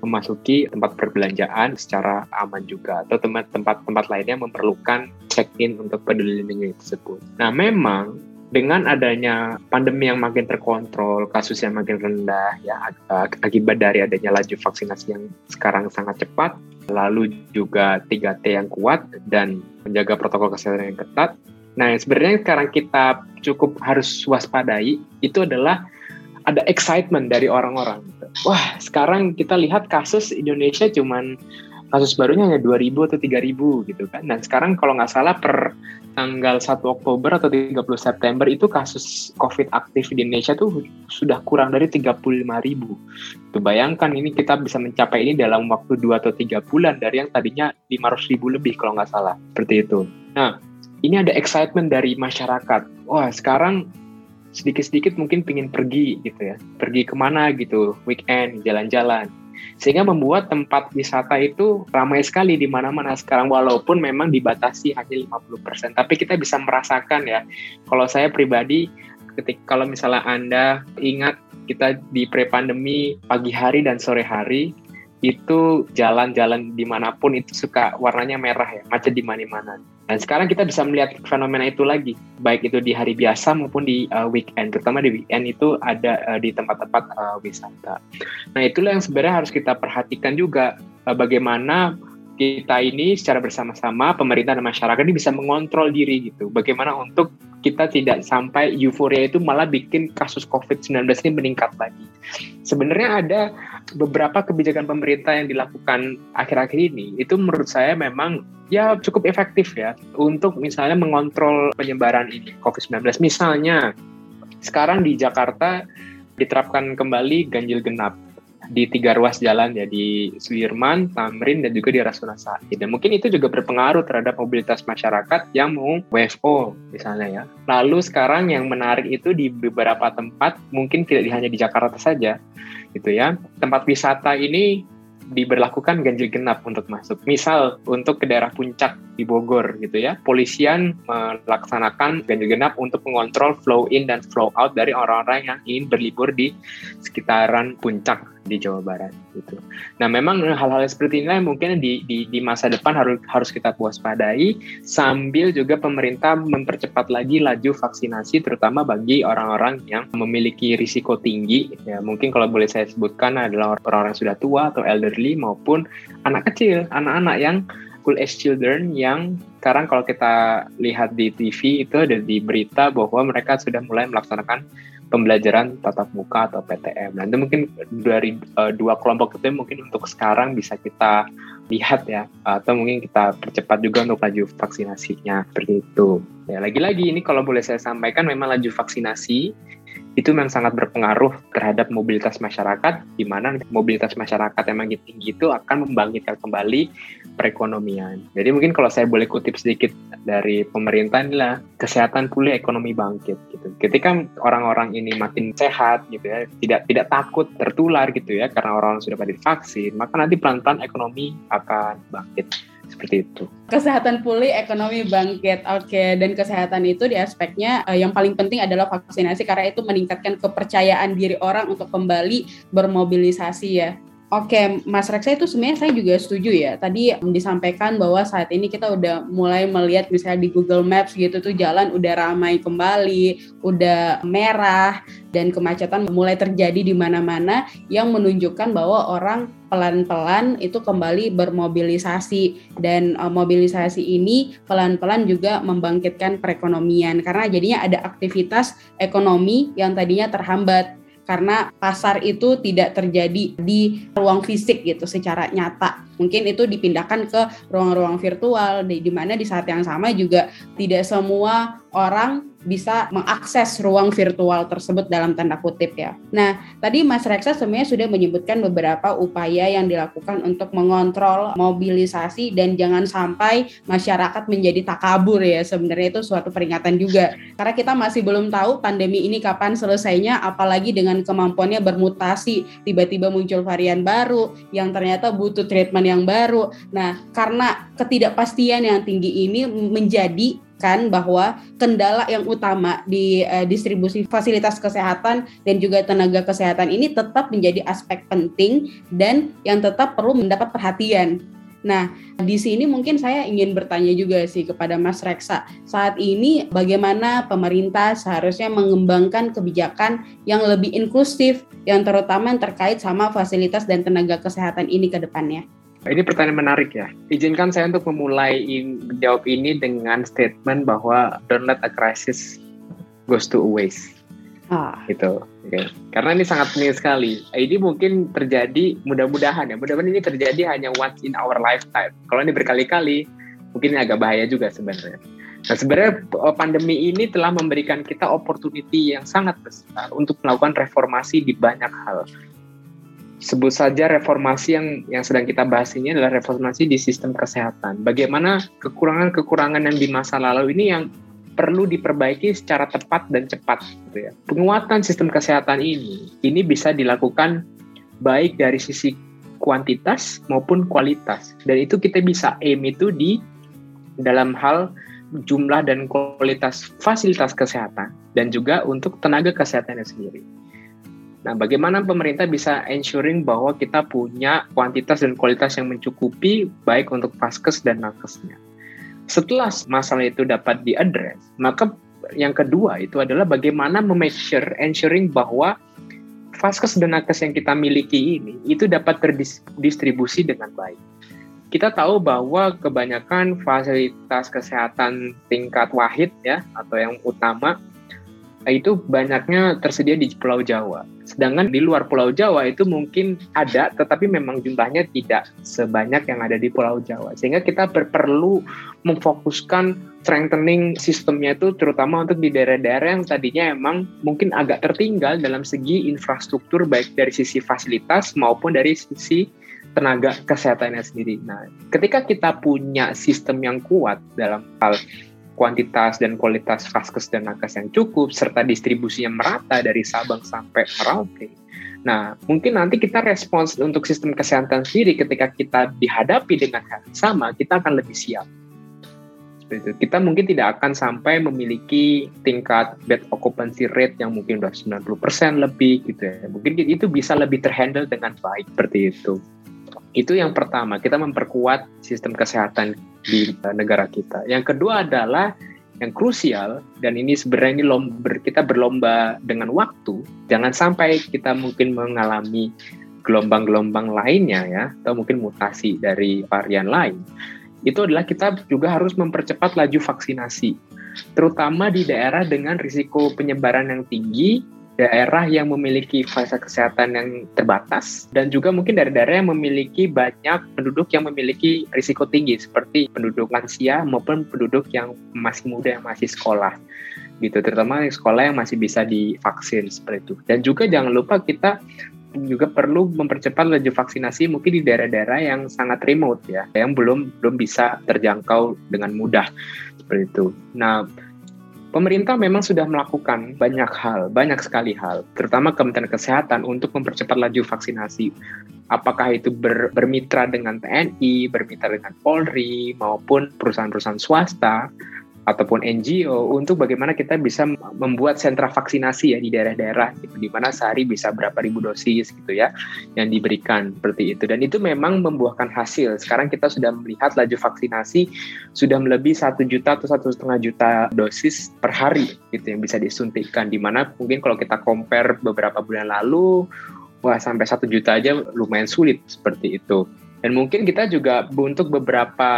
memasuki tempat perbelanjaan secara aman juga atau tempat-tempat lainnya memerlukan check-in untuk peduli lindungi tersebut. Nah, memang dengan adanya pandemi yang makin terkontrol, kasus yang makin rendah ya akibat dari adanya laju vaksinasi yang sekarang sangat cepat, lalu juga 3T yang kuat dan menjaga protokol kesehatan yang ketat, Nah, sebenarnya sekarang kita cukup harus waspadai itu adalah ada excitement dari orang-orang. Wah, sekarang kita lihat kasus Indonesia cuman kasus barunya hanya 2000 atau 3000 gitu kan. Dan sekarang kalau nggak salah per tanggal 1 Oktober atau 30 September itu kasus COVID aktif di Indonesia tuh sudah kurang dari 35 ribu. Tuh bayangkan ini kita bisa mencapai ini dalam waktu 2 atau 3 bulan dari yang tadinya 500 ribu lebih kalau nggak salah. Seperti itu. Nah, ini ada excitement dari masyarakat. Wah, sekarang sedikit-sedikit mungkin pingin pergi gitu ya. Pergi ke mana gitu, weekend, jalan-jalan. Sehingga membuat tempat wisata itu ramai sekali di mana-mana sekarang walaupun memang dibatasi hanya 50%. Tapi kita bisa merasakan ya. Kalau saya pribadi ketika kalau misalnya Anda ingat kita di pre-pandemi pagi hari dan sore hari itu jalan-jalan di mana pun itu suka warnanya merah ya, macet di mana-mana. Dan sekarang kita bisa melihat fenomena itu lagi, baik itu di hari biasa maupun di uh, weekend, terutama di weekend itu ada uh, di tempat-tempat uh, wisata. Nah itulah yang sebenarnya harus kita perhatikan juga, uh, bagaimana kita ini secara bersama-sama pemerintah dan masyarakat ini bisa mengontrol diri gitu. Bagaimana untuk kita tidak sampai euforia itu malah bikin kasus COVID-19 ini meningkat lagi. Sebenarnya ada beberapa kebijakan pemerintah yang dilakukan akhir-akhir ini itu menurut saya memang ya cukup efektif ya untuk misalnya mengontrol penyebaran ini COVID-19. Misalnya sekarang di Jakarta diterapkan kembali ganjil genap di tiga ruas jalan ya di Sudirman, Tamrin dan juga di Rasuna Said. Dan mungkin itu juga berpengaruh terhadap mobilitas masyarakat yang mau WFO misalnya ya. Lalu sekarang yang menarik itu di beberapa tempat mungkin tidak hanya di Jakarta saja gitu ya. Tempat wisata ini diberlakukan ganjil genap untuk masuk. Misal untuk ke daerah puncak di Bogor gitu ya, polisian melaksanakan ganjil genap untuk mengontrol flow in dan flow out dari orang-orang yang ingin berlibur di sekitaran puncak di Jawa Barat gitu. Nah, memang hal-hal seperti ini mungkin di, di di masa depan harus harus kita waspadai sambil juga pemerintah mempercepat lagi laju vaksinasi terutama bagi orang-orang yang memiliki risiko tinggi ya. Mungkin kalau boleh saya sebutkan adalah orang-orang yang sudah tua atau elderly maupun anak kecil, anak-anak yang school age children yang sekarang kalau kita lihat di TV itu ada di berita bahwa mereka sudah mulai melaksanakan pembelajaran tatap muka atau PTM. Nanti mungkin dari uh, dua kelompok itu mungkin untuk sekarang bisa kita lihat ya, atau mungkin kita percepat juga untuk laju vaksinasinya seperti itu. Ya lagi-lagi ini kalau boleh saya sampaikan memang laju vaksinasi itu memang sangat berpengaruh terhadap mobilitas masyarakat, di mana mobilitas masyarakat yang makin tinggi itu akan membangkitkan kembali perekonomian. Jadi mungkin kalau saya boleh kutip sedikit dari pemerintah inilah kesehatan pulih ekonomi bangkit gitu. Ketika orang-orang ini makin sehat gitu ya, tidak tidak takut tertular gitu ya karena orang, -orang sudah pada divaksin, maka nanti pelan-pelan ekonomi akan bangkit seperti itu. Kesehatan pulih, ekonomi bangkit. Oke, okay. dan kesehatan itu di aspeknya uh, yang paling penting adalah vaksinasi karena itu meningkatkan kepercayaan diri orang untuk kembali bermobilisasi ya. Oke, Mas Reksa itu sebenarnya saya juga setuju ya. Tadi disampaikan bahwa saat ini kita udah mulai melihat misalnya di Google Maps gitu tuh jalan udah ramai kembali, udah merah dan kemacetan mulai terjadi di mana-mana yang menunjukkan bahwa orang pelan-pelan itu kembali bermobilisasi. Dan uh, mobilisasi ini pelan-pelan juga membangkitkan perekonomian. Karena jadinya ada aktivitas ekonomi yang tadinya terhambat karena pasar itu tidak terjadi di ruang fisik gitu secara nyata. Mungkin itu dipindahkan ke ruang-ruang virtual di, mana di saat yang sama juga tidak semua orang bisa mengakses ruang virtual tersebut dalam tanda kutip ya. Nah, tadi Mas Reksa sebenarnya sudah menyebutkan beberapa upaya yang dilakukan untuk mengontrol mobilisasi dan jangan sampai masyarakat menjadi takabur ya. Sebenarnya itu suatu peringatan juga. Karena kita masih belum tahu pandemi ini kapan selesainya apalagi dengan kemampuannya bermutasi, tiba-tiba muncul varian baru yang ternyata butuh treatment yang baru. Nah, karena ketidakpastian yang tinggi ini menjadi kan bahwa kendala yang utama di uh, distribusi fasilitas kesehatan dan juga tenaga kesehatan ini tetap menjadi aspek penting dan yang tetap perlu mendapat perhatian. Nah, di sini mungkin saya ingin bertanya juga sih kepada Mas Reksa. Saat ini bagaimana pemerintah seharusnya mengembangkan kebijakan yang lebih inklusif yang terutama yang terkait sama fasilitas dan tenaga kesehatan ini ke depannya? Ini pertanyaan menarik ya. Izinkan saya untuk memulai in, jawab ini dengan statement bahwa don't let a crisis goes to waste. Ah. Gitu. Okay. Karena ini sangat penting sekali. Ini mungkin terjadi mudah-mudahan ya. Mudah-mudahan ini terjadi hanya once in our lifetime. Kalau ini berkali-kali, mungkin ini agak bahaya juga sebenarnya. Nah sebenarnya eh, pandemi ini telah memberikan kita opportunity yang sangat besar untuk melakukan reformasi di banyak hal sebut saja reformasi yang yang sedang kita bahas ini adalah reformasi di sistem kesehatan. Bagaimana kekurangan-kekurangan yang di masa lalu ini yang perlu diperbaiki secara tepat dan cepat gitu ya. Penguatan sistem kesehatan ini ini bisa dilakukan baik dari sisi kuantitas maupun kualitas. Dan itu kita bisa aim itu di dalam hal jumlah dan kualitas fasilitas kesehatan dan juga untuk tenaga kesehatannya sendiri. Nah, bagaimana pemerintah bisa ensuring bahwa kita punya kuantitas dan kualitas yang mencukupi baik untuk vaskes dan nakesnya. Setelah masalah itu dapat diadres, maka yang kedua itu adalah bagaimana memeasure ensuring bahwa vaskes dan nakes yang kita miliki ini itu dapat terdistribusi dengan baik. Kita tahu bahwa kebanyakan fasilitas kesehatan tingkat wahid ya atau yang utama itu banyaknya tersedia di Pulau Jawa. Sedangkan di luar Pulau Jawa itu mungkin ada, tetapi memang jumlahnya tidak sebanyak yang ada di Pulau Jawa. Sehingga kita perlu memfokuskan strengthening sistemnya itu terutama untuk di daerah-daerah yang tadinya emang mungkin agak tertinggal dalam segi infrastruktur baik dari sisi fasilitas maupun dari sisi tenaga kesehatannya sendiri. Nah, ketika kita punya sistem yang kuat dalam hal kuantitas dan kualitas vaskes dan nakes yang cukup serta distribusinya merata dari Sabang sampai Merauke. Nah, mungkin nanti kita respons untuk sistem kesehatan sendiri ketika kita dihadapi dengan hal yang sama, kita akan lebih siap. Seperti itu. Kita mungkin tidak akan sampai memiliki tingkat bed occupancy rate yang mungkin sudah 90% lebih gitu ya. Mungkin itu bisa lebih terhandle dengan baik seperti itu. Itu yang pertama, kita memperkuat sistem kesehatan di negara kita. Yang kedua adalah yang krusial dan ini sebenarnya ini lomba, kita berlomba dengan waktu. Jangan sampai kita mungkin mengalami gelombang-gelombang lainnya ya atau mungkin mutasi dari varian lain. itu adalah kita juga harus mempercepat laju vaksinasi, terutama di daerah dengan risiko penyebaran yang tinggi, daerah yang memiliki fasilitas kesehatan yang terbatas, dan juga mungkin daerah-daerah yang memiliki banyak penduduk yang memiliki risiko tinggi, seperti penduduk lansia maupun penduduk yang masih muda yang masih sekolah gitu terutama sekolah yang masih bisa divaksin seperti itu dan juga jangan lupa kita juga perlu mempercepat laju vaksinasi mungkin di daerah-daerah yang sangat remote ya, yang belum belum bisa terjangkau dengan mudah seperti itu. Nah, pemerintah memang sudah melakukan banyak hal, banyak sekali hal, terutama Kementerian Kesehatan untuk mempercepat laju vaksinasi. Apakah itu ber, bermitra dengan TNI, bermitra dengan Polri, maupun perusahaan-perusahaan swasta, ataupun NGO untuk bagaimana kita bisa membuat sentra vaksinasi ya di daerah-daerah gitu, di mana sehari bisa berapa ribu dosis gitu ya yang diberikan seperti itu. Dan itu memang membuahkan hasil. Sekarang kita sudah melihat laju vaksinasi sudah melebihi satu juta atau satu setengah juta dosis per hari gitu yang bisa disuntikkan di mana mungkin kalau kita compare beberapa bulan lalu wah sampai satu juta aja lumayan sulit seperti itu dan mungkin kita juga untuk beberapa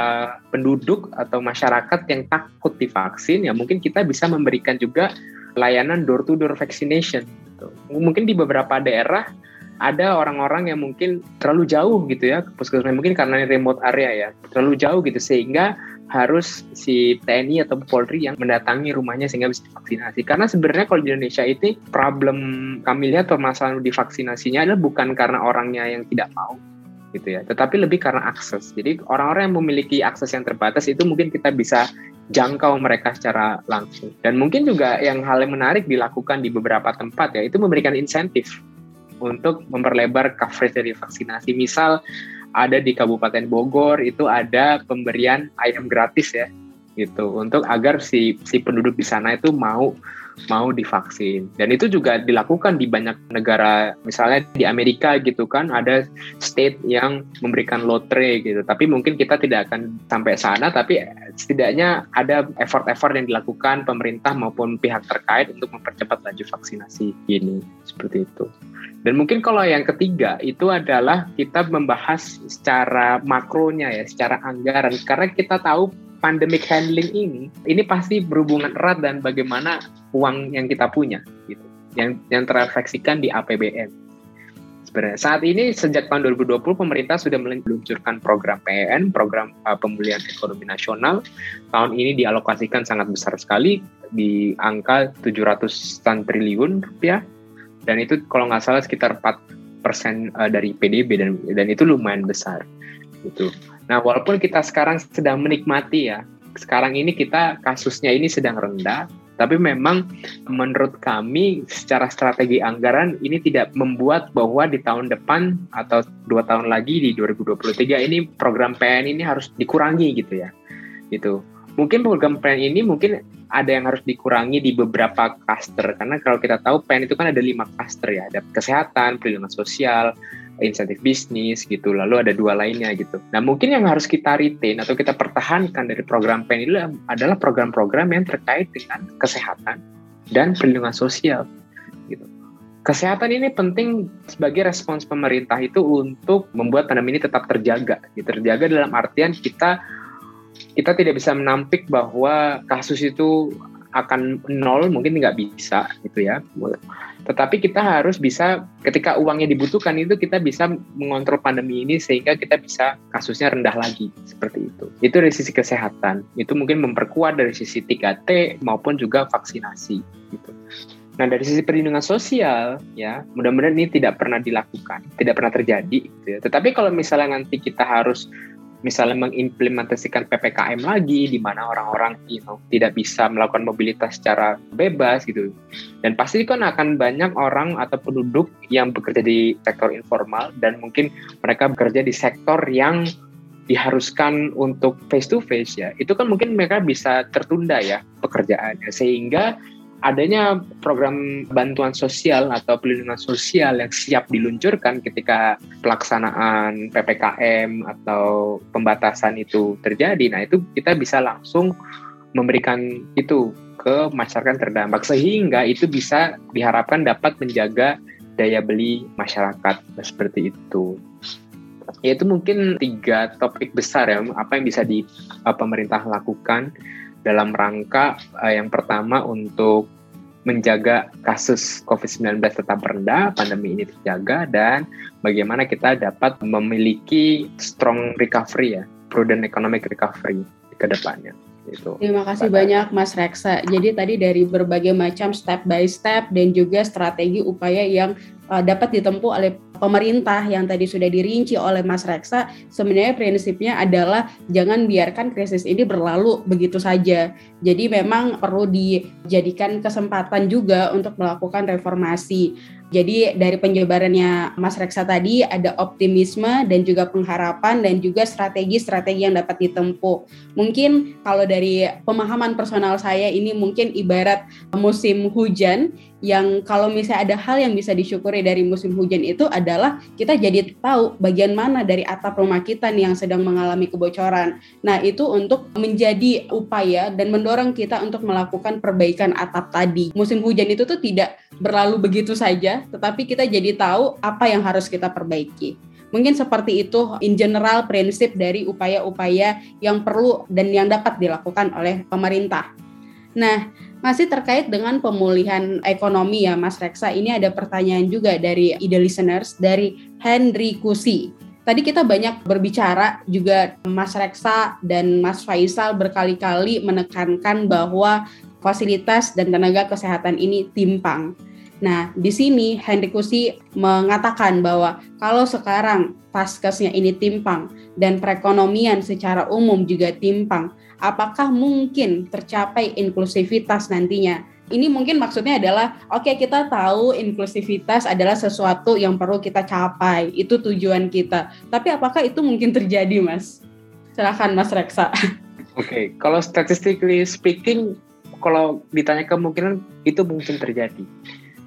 penduduk atau masyarakat yang takut divaksin, ya mungkin kita bisa memberikan juga layanan door-to-door vaccination. Gitu. Mungkin di beberapa daerah ada orang-orang yang mungkin terlalu jauh gitu ya, puskesmas mungkin karena remote area ya, terlalu jauh gitu sehingga harus si TNI atau Polri yang mendatangi rumahnya sehingga bisa divaksinasi. Karena sebenarnya kalau di Indonesia itu problem kami lihat permasalahan divaksinasinya adalah bukan karena orangnya yang tidak mau, gitu ya. Tetapi lebih karena akses. Jadi orang-orang yang memiliki akses yang terbatas itu mungkin kita bisa jangkau mereka secara langsung. Dan mungkin juga yang hal yang menarik dilakukan di beberapa tempat ya itu memberikan insentif untuk memperlebar coverage dari vaksinasi. Misal ada di Kabupaten Bogor itu ada pemberian ayam gratis ya gitu untuk agar si si penduduk di sana itu mau mau divaksin. Dan itu juga dilakukan di banyak negara, misalnya di Amerika gitu kan, ada state yang memberikan lotre gitu. Tapi mungkin kita tidak akan sampai sana, tapi setidaknya ada effort-effort yang dilakukan pemerintah maupun pihak terkait untuk mempercepat laju vaksinasi ini, seperti itu. Dan mungkin kalau yang ketiga itu adalah kita membahas secara makronya ya, secara anggaran. Karena kita tahu pandemic handling ini ini pasti berhubungan erat dan bagaimana uang yang kita punya gitu. Yang yang terrefleksikan di APBN sebenarnya saat ini sejak tahun 2020 pemerintah sudah meluncurkan program PEN program uh, pemulihan ekonomi nasional. Tahun ini dialokasikan sangat besar sekali di angka 700 triliun rupiah. Dan itu kalau nggak salah sekitar 4 persen uh, dari PDB dan dan itu lumayan besar gitu Nah, walaupun kita sekarang sedang menikmati ya, sekarang ini kita kasusnya ini sedang rendah, tapi memang menurut kami secara strategi anggaran ini tidak membuat bahwa di tahun depan atau dua tahun lagi di 2023 ini program PN ini harus dikurangi gitu ya, gitu. Mungkin program PN ini mungkin ada yang harus dikurangi di beberapa cluster karena kalau kita tahu PN itu kan ada lima cluster ya, ada kesehatan, perlindungan sosial, insentif bisnis gitu lalu ada dua lainnya gitu nah mungkin yang harus kita retain atau kita pertahankan dari program PEN ini adalah program-program yang terkait dengan kesehatan dan perlindungan sosial gitu kesehatan ini penting sebagai respons pemerintah itu untuk membuat pandemi ini tetap terjaga gitu. terjaga dalam artian kita kita tidak bisa menampik bahwa kasus itu akan nol mungkin nggak bisa gitu ya tetapi kita harus bisa ketika uangnya dibutuhkan itu kita bisa mengontrol pandemi ini sehingga kita bisa kasusnya rendah lagi seperti itu. Itu dari sisi kesehatan. Itu mungkin memperkuat dari sisi 3T maupun juga vaksinasi gitu. Nah dari sisi perlindungan sosial ya mudah-mudahan ini tidak pernah dilakukan, tidak pernah terjadi. Gitu ya. Tetapi kalau misalnya nanti kita harus misalnya mengimplementasikan PPKM lagi di mana orang-orang you know, tidak bisa melakukan mobilitas secara bebas gitu. Dan pasti kan akan banyak orang atau penduduk yang bekerja di sektor informal dan mungkin mereka bekerja di sektor yang diharuskan untuk face to face ya. Itu kan mungkin mereka bisa tertunda ya pekerjaannya sehingga adanya program bantuan sosial atau pelindungan sosial yang siap diluncurkan ketika pelaksanaan PPKM atau pembatasan itu terjadi. Nah, itu kita bisa langsung memberikan itu ke masyarakat terdampak sehingga itu bisa diharapkan dapat menjaga daya beli masyarakat seperti itu. yaitu mungkin tiga topik besar ya apa yang bisa di uh, pemerintah lakukan dalam rangka uh, yang pertama untuk menjaga kasus COVID-19 tetap rendah, pandemi ini terjaga, dan bagaimana kita dapat memiliki strong recovery ya, prudent economic recovery ke depannya. Itu. Terima kasih Pada. banyak Mas Reksa. Jadi tadi dari berbagai macam step by step dan juga strategi upaya yang uh, dapat ditempuh oleh pemerintah yang tadi sudah dirinci oleh Mas Reksa, sebenarnya prinsipnya adalah jangan biarkan krisis ini berlalu begitu saja. Jadi memang perlu dijadikan kesempatan juga untuk melakukan reformasi. Jadi dari penjabarannya Mas Reksa tadi ada optimisme dan juga pengharapan dan juga strategi-strategi yang dapat ditempuh. Mungkin kalau dari pemahaman personal saya ini mungkin ibarat musim hujan yang kalau misalnya ada hal yang bisa disyukuri dari musim hujan itu adalah kita jadi tahu bagian mana dari atap rumah kita nih yang sedang mengalami kebocoran. Nah, itu untuk menjadi upaya dan mendorong kita untuk melakukan perbaikan atap tadi. Musim hujan itu tuh tidak berlalu begitu saja, tetapi kita jadi tahu apa yang harus kita perbaiki. Mungkin seperti itu in general prinsip dari upaya-upaya yang perlu dan yang dapat dilakukan oleh pemerintah. Nah, masih terkait dengan pemulihan ekonomi ya Mas Reksa, ini ada pertanyaan juga dari ide listeners dari Henry Kusi. Tadi kita banyak berbicara juga Mas Reksa dan Mas Faisal berkali-kali menekankan bahwa fasilitas dan tenaga kesehatan ini timpang. Nah, di sini Henry Kusi mengatakan bahwa kalau sekarang paskesnya ini timpang dan perekonomian secara umum juga timpang, apakah mungkin tercapai inklusivitas nantinya? Ini mungkin maksudnya adalah oke okay, kita tahu inklusivitas adalah sesuatu yang perlu kita capai, itu tujuan kita. Tapi apakah itu mungkin terjadi, Mas? Silakan Mas Reksa. Oke, okay. kalau statistically speaking, kalau ditanya kemungkinan itu mungkin terjadi.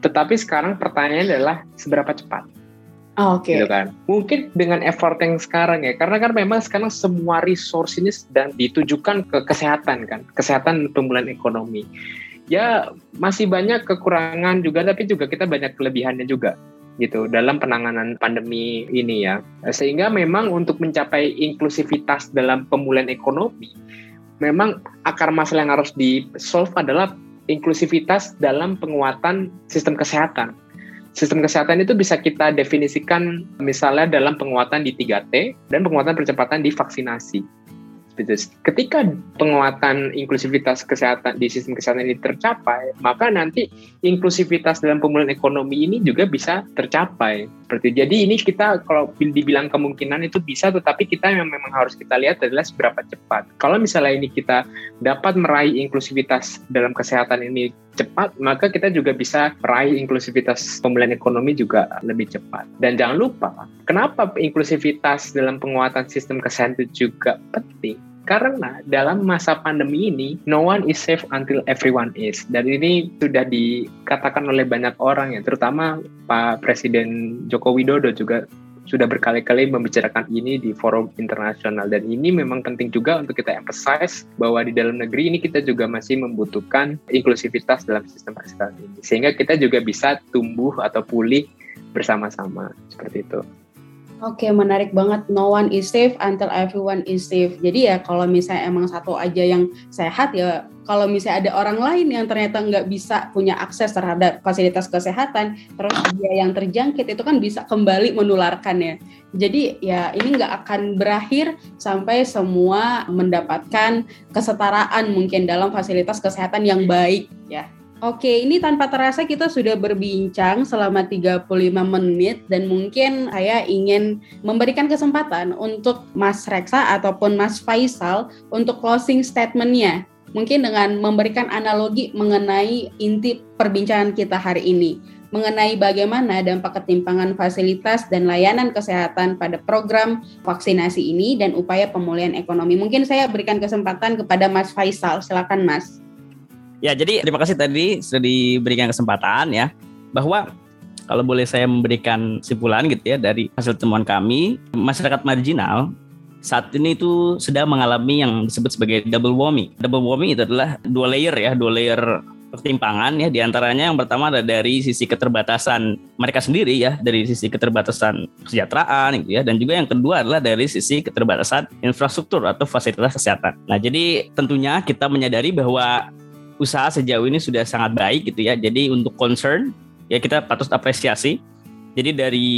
Tetapi sekarang pertanyaannya adalah seberapa cepat? Oh, Oke. Okay. Gitu kan. Mungkin dengan effort yang sekarang ya, karena kan memang sekarang semua resource ini sedang ditujukan ke kesehatan kan, kesehatan pemulihan ekonomi. Ya masih banyak kekurangan juga, tapi juga kita banyak kelebihannya juga gitu dalam penanganan pandemi ini ya. Sehingga memang untuk mencapai inklusivitas dalam pemulihan ekonomi, memang akar masalah yang harus di solve adalah inklusivitas dalam penguatan sistem kesehatan Sistem kesehatan itu bisa kita definisikan misalnya dalam penguatan di 3T dan penguatan percepatan di vaksinasi. Ketika penguatan inklusivitas kesehatan di sistem kesehatan ini tercapai, maka nanti inklusivitas dalam pemulihan ekonomi ini juga bisa tercapai. Seperti jadi ini kita kalau dibilang kemungkinan itu bisa, tetapi kita yang memang harus kita lihat adalah seberapa cepat. Kalau misalnya ini kita dapat meraih inklusivitas dalam kesehatan ini cepat, maka kita juga bisa meraih inklusivitas pemulihan ekonomi juga lebih cepat. Dan jangan lupa, kenapa inklusivitas dalam penguatan sistem kesehatan juga penting? Karena dalam masa pandemi ini, no one is safe until everyone is. Dan ini sudah dikatakan oleh banyak orang ya, terutama Pak Presiden Joko Widodo juga sudah berkali-kali membicarakan ini di forum internasional. Dan ini memang penting juga untuk kita emphasize bahwa di dalam negeri ini kita juga masih membutuhkan inklusivitas dalam sistem kesehatan ini. Sehingga kita juga bisa tumbuh atau pulih bersama-sama. Seperti itu. Oke, menarik banget. No one is safe until everyone is safe. Jadi ya kalau misalnya emang satu aja yang sehat ya kalau misalnya ada orang lain yang ternyata nggak bisa punya akses terhadap fasilitas kesehatan, terus dia yang terjangkit itu kan bisa kembali menularkan ya. Jadi ya ini nggak akan berakhir sampai semua mendapatkan kesetaraan mungkin dalam fasilitas kesehatan yang baik ya. Oke, ini tanpa terasa kita sudah berbincang selama 35 menit dan mungkin saya ingin memberikan kesempatan untuk Mas Reksa ataupun Mas Faisal untuk closing statementnya. Mungkin dengan memberikan analogi mengenai inti perbincangan kita hari ini mengenai bagaimana dampak ketimpangan fasilitas dan layanan kesehatan pada program vaksinasi ini dan upaya pemulihan ekonomi. Mungkin saya berikan kesempatan kepada Mas Faisal. Silakan Mas. Ya, jadi terima kasih tadi sudah diberikan kesempatan ya bahwa kalau boleh saya memberikan simpulan gitu ya dari hasil temuan kami, masyarakat marginal saat ini itu sedang mengalami yang disebut sebagai double warming. Double warming itu adalah dua layer ya, dua layer pertimpangan ya di antaranya yang pertama ada dari sisi keterbatasan mereka sendiri ya dari sisi keterbatasan kesejahteraan gitu ya dan juga yang kedua adalah dari sisi keterbatasan infrastruktur atau fasilitas kesehatan. Nah jadi tentunya kita menyadari bahwa usaha sejauh ini sudah sangat baik gitu ya. Jadi untuk concern ya kita patut apresiasi. Jadi dari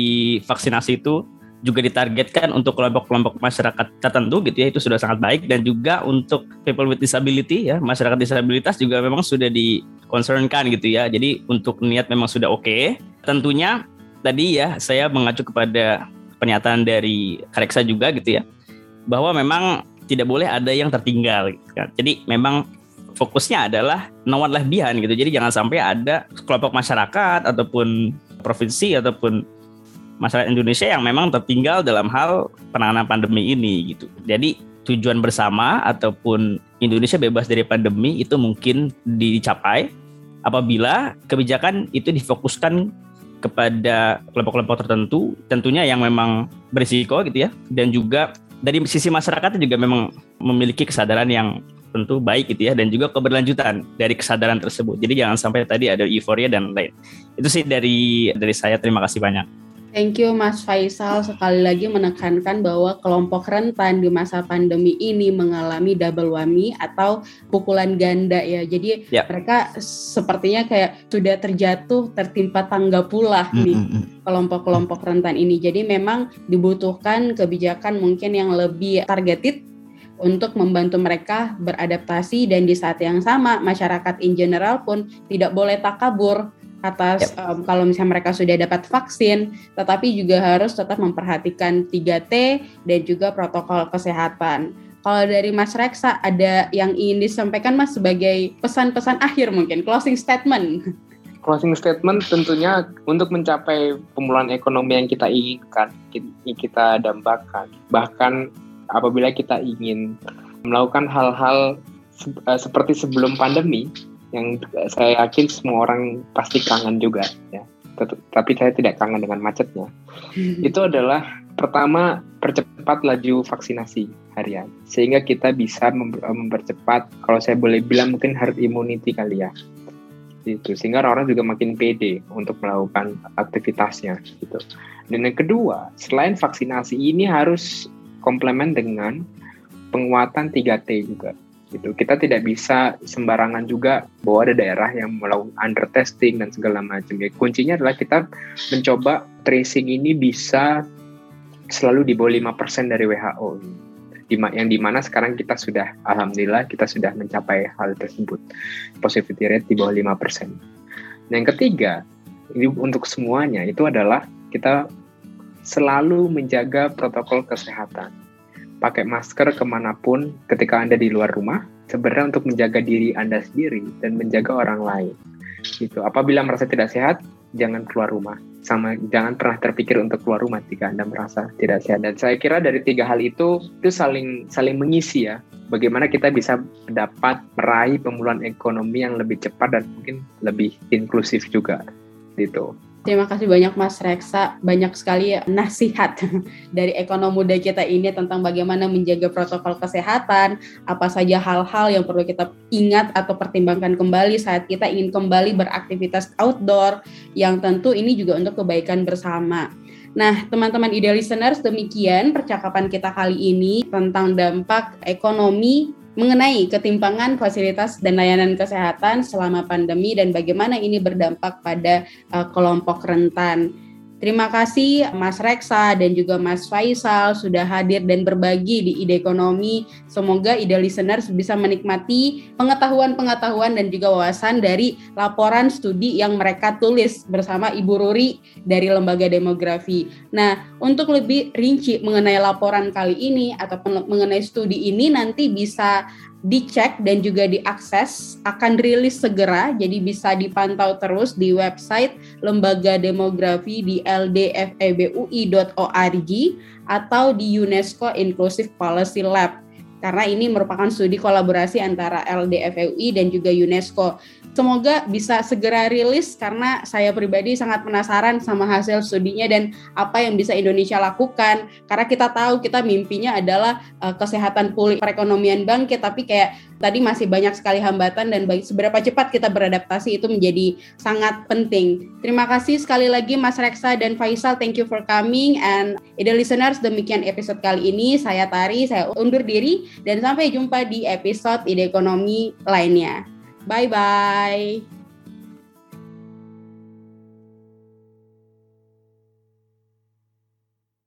vaksinasi itu juga ditargetkan untuk kelompok-kelompok masyarakat tertentu gitu ya itu sudah sangat baik dan juga untuk people with disability ya masyarakat disabilitas juga memang sudah dikonsenkan gitu ya jadi untuk niat memang sudah oke okay. tentunya tadi ya saya mengacu kepada pernyataan dari Kareksa juga gitu ya bahwa memang tidak boleh ada yang tertinggal gitu kan jadi memang fokusnya adalah no one left behind gitu jadi jangan sampai ada kelompok masyarakat ataupun provinsi ataupun masyarakat Indonesia yang memang tertinggal dalam hal penanganan pandemi ini gitu. Jadi tujuan bersama ataupun Indonesia bebas dari pandemi itu mungkin dicapai apabila kebijakan itu difokuskan kepada kelompok-kelompok tertentu tentunya yang memang berisiko gitu ya dan juga dari sisi masyarakat juga memang memiliki kesadaran yang tentu baik gitu ya dan juga keberlanjutan dari kesadaran tersebut. Jadi jangan sampai tadi ada euforia dan lain. Itu sih dari dari saya terima kasih banyak. Thank you Mas Faisal sekali lagi menekankan bahwa kelompok rentan di masa pandemi ini mengalami double whammy atau pukulan ganda ya. Jadi ya. mereka sepertinya kayak sudah terjatuh tertimpa tangga pula mm -hmm. nih kelompok-kelompok rentan ini. Jadi memang dibutuhkan kebijakan mungkin yang lebih targeted untuk membantu mereka beradaptasi dan di saat yang sama masyarakat in general pun tidak boleh takabur atas yep. um, kalau misalnya mereka sudah dapat vaksin, tetapi juga harus tetap memperhatikan 3T dan juga protokol kesehatan. Kalau dari Mas Reksa ada yang ingin disampaikan Mas sebagai pesan-pesan akhir mungkin closing statement. Closing statement tentunya untuk mencapai pemulihan ekonomi yang kita inginkan, kita dambakan. Bahkan apabila kita ingin melakukan hal-hal eh, seperti sebelum pandemi, yang saya yakin semua orang pasti kangen juga ya. Tapi saya tidak kangen dengan macetnya. Hmm. itu adalah pertama percepat laju vaksinasi harian sehingga kita bisa mempercepat kalau saya boleh bilang mungkin herd immunity kali ya. Itu sehingga orang-orang juga makin pede untuk melakukan aktivitasnya gitu. Dan yang kedua selain vaksinasi ini harus komplement dengan penguatan 3T juga gitu. Kita tidak bisa sembarangan juga bahwa ada daerah yang melakukan under testing dan segala macam. Ya, kuncinya adalah kita mencoba tracing ini bisa selalu di bawah 5% dari WHO. Yang di mana sekarang kita sudah, Alhamdulillah kita sudah mencapai hal tersebut. Positivity rate di bawah 5%. Nah, yang ketiga, ini untuk semuanya, itu adalah kita selalu menjaga protokol kesehatan pakai masker ke mana pun ketika Anda di luar rumah, sebenarnya untuk menjaga diri Anda sendiri dan menjaga orang lain. Gitu. Apabila merasa tidak sehat, jangan keluar rumah. Sama jangan pernah terpikir untuk keluar rumah jika Anda merasa tidak sehat. Dan saya kira dari tiga hal itu itu saling saling mengisi ya. Bagaimana kita bisa dapat meraih pemulihan ekonomi yang lebih cepat dan mungkin lebih inklusif juga gitu. Terima kasih banyak Mas Reksa, banyak sekali nasihat dari ekonom muda kita ini tentang bagaimana menjaga protokol kesehatan, apa saja hal-hal yang perlu kita ingat atau pertimbangkan kembali saat kita ingin kembali beraktivitas outdoor, yang tentu ini juga untuk kebaikan bersama. Nah, teman-teman ide listeners, demikian percakapan kita kali ini tentang dampak ekonomi mengenai ketimpangan fasilitas dan layanan kesehatan selama pandemi dan bagaimana ini berdampak pada uh, kelompok rentan. Terima kasih Mas Reksa dan juga Mas Faisal sudah hadir dan berbagi di ide ekonomi. Semoga ide listeners bisa menikmati pengetahuan-pengetahuan dan juga wawasan dari laporan studi yang mereka tulis bersama Ibu Ruri dari Lembaga Demografi. Nah, untuk lebih rinci mengenai laporan kali ini atau mengenai studi ini nanti bisa dicek dan juga diakses akan rilis segera jadi bisa dipantau terus di website Lembaga Demografi di ldfebui.org atau di UNESCO Inclusive Policy Lab karena ini merupakan studi kolaborasi antara LDFUI dan juga UNESCO. Semoga bisa segera rilis karena saya pribadi sangat penasaran sama hasil studinya dan apa yang bisa Indonesia lakukan. Karena kita tahu kita mimpinya adalah uh, kesehatan pulih perekonomian bangkit, tapi kayak tadi masih banyak sekali hambatan dan bagi seberapa cepat kita beradaptasi itu menjadi sangat penting. Terima kasih sekali lagi Mas Reksa dan Faisal, thank you for coming and ide listeners demikian episode kali ini. Saya Tari, saya undur diri dan sampai jumpa di episode ide ekonomi lainnya. Bye bye.